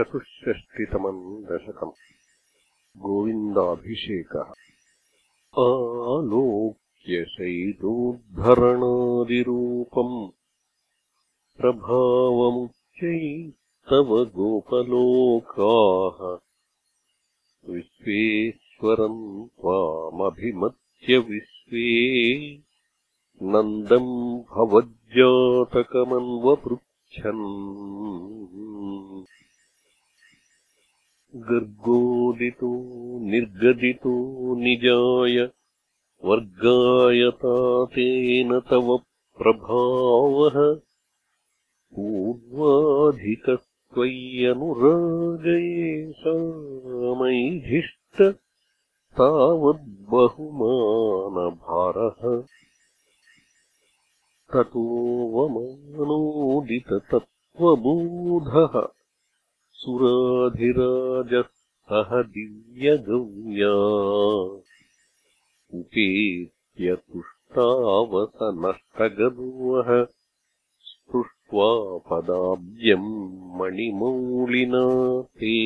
चतुष्षष्टितमम् दशकम्। गोविन्दाभिषेकः। आलोक्यशैतोद्धरणादिरूपम् प्रभावमुच्चैस्तव गोपलोकाः। विश्वेश्वरम् त्वामभिमत्य विश्वे। नन्दम् भवज्जातकमन्वपृच्छन् गर्गोदितो निर्गदितो निजाय वर्गायतातेन तव प्रभावः पूर्वाधिकत्वय्यनुरागये तावद्बहुमानभारः ततो वमानोदिततत्त्वबोधः सुराधिराजः सह दिव्यगव्या उपेत्यतुष्टावसनष्टगर्वः स्पृष्ट्वा पदाब्जम् मणिमौलिना ते।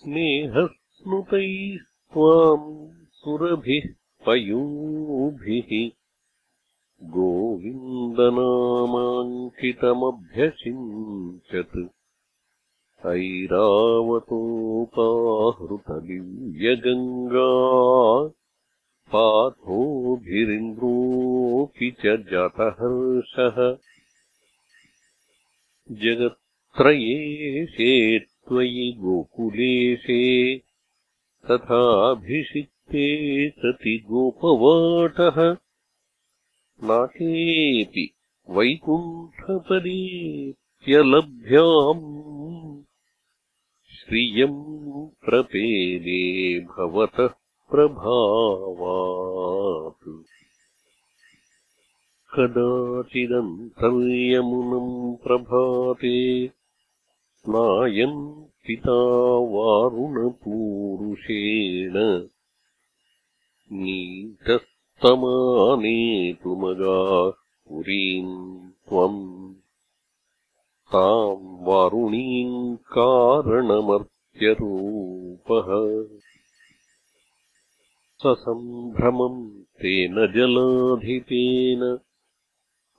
स्नेहस्नुतैः त्वाम् सुरभिः पयूभिः गोविन्दनामाङ्कितमभ्यषिञ्चत् ऐरावतोपाहृतदिव्यगङ्गा पाथोभिरिन्द्रोऽपि च जातहर्षः। जगत्त्रयेशे त्वयि गोकुलेशे तथाभिषिक्ते सति गोपवाटः वैकुण्ठपदेत्यलभ्याम् श्रियम् प्रपेदे भवतः प्रभावात्। कदाचिदन्तर्यमुनम् प्रभाते स्नायन् पिता वारुणपूरुषेण नीतः कारणमर्त्यरूपः ससम्भ्रमम् तेन जलाधिपेन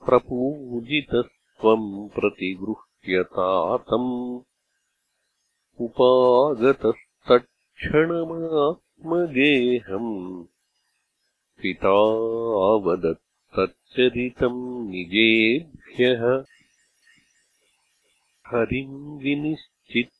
प्रपूजितस्त्वम् प्रतिगृह्यतातम्। उपागतस्तत्क्षणमात्मगेहम् पितावदत्तच्चरितम् निजेभ्यः। हरिम् विनिश्चित्य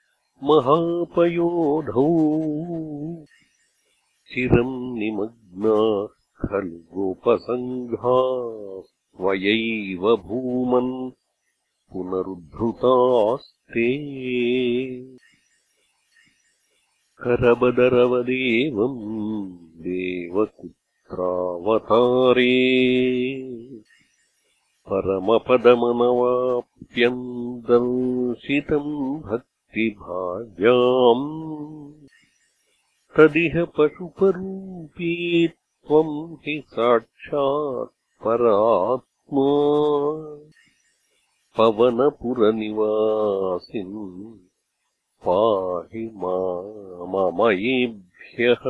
महापयोधौ। चिरम् निमग्ना खलु गोपसङ्घा स्वयैव भूमन् पुनरुद्धृतास्ते। करबदरवदेवम् देवकु त्रावतारे परमपदमनवाप्यम् दर्शितम् भक्तिभाव्याम् तदिह पशुपरूपी त्वम् हि साक्षात् परात्मा। पवनपुरनिवासिन् पाहि माममयेभ्यः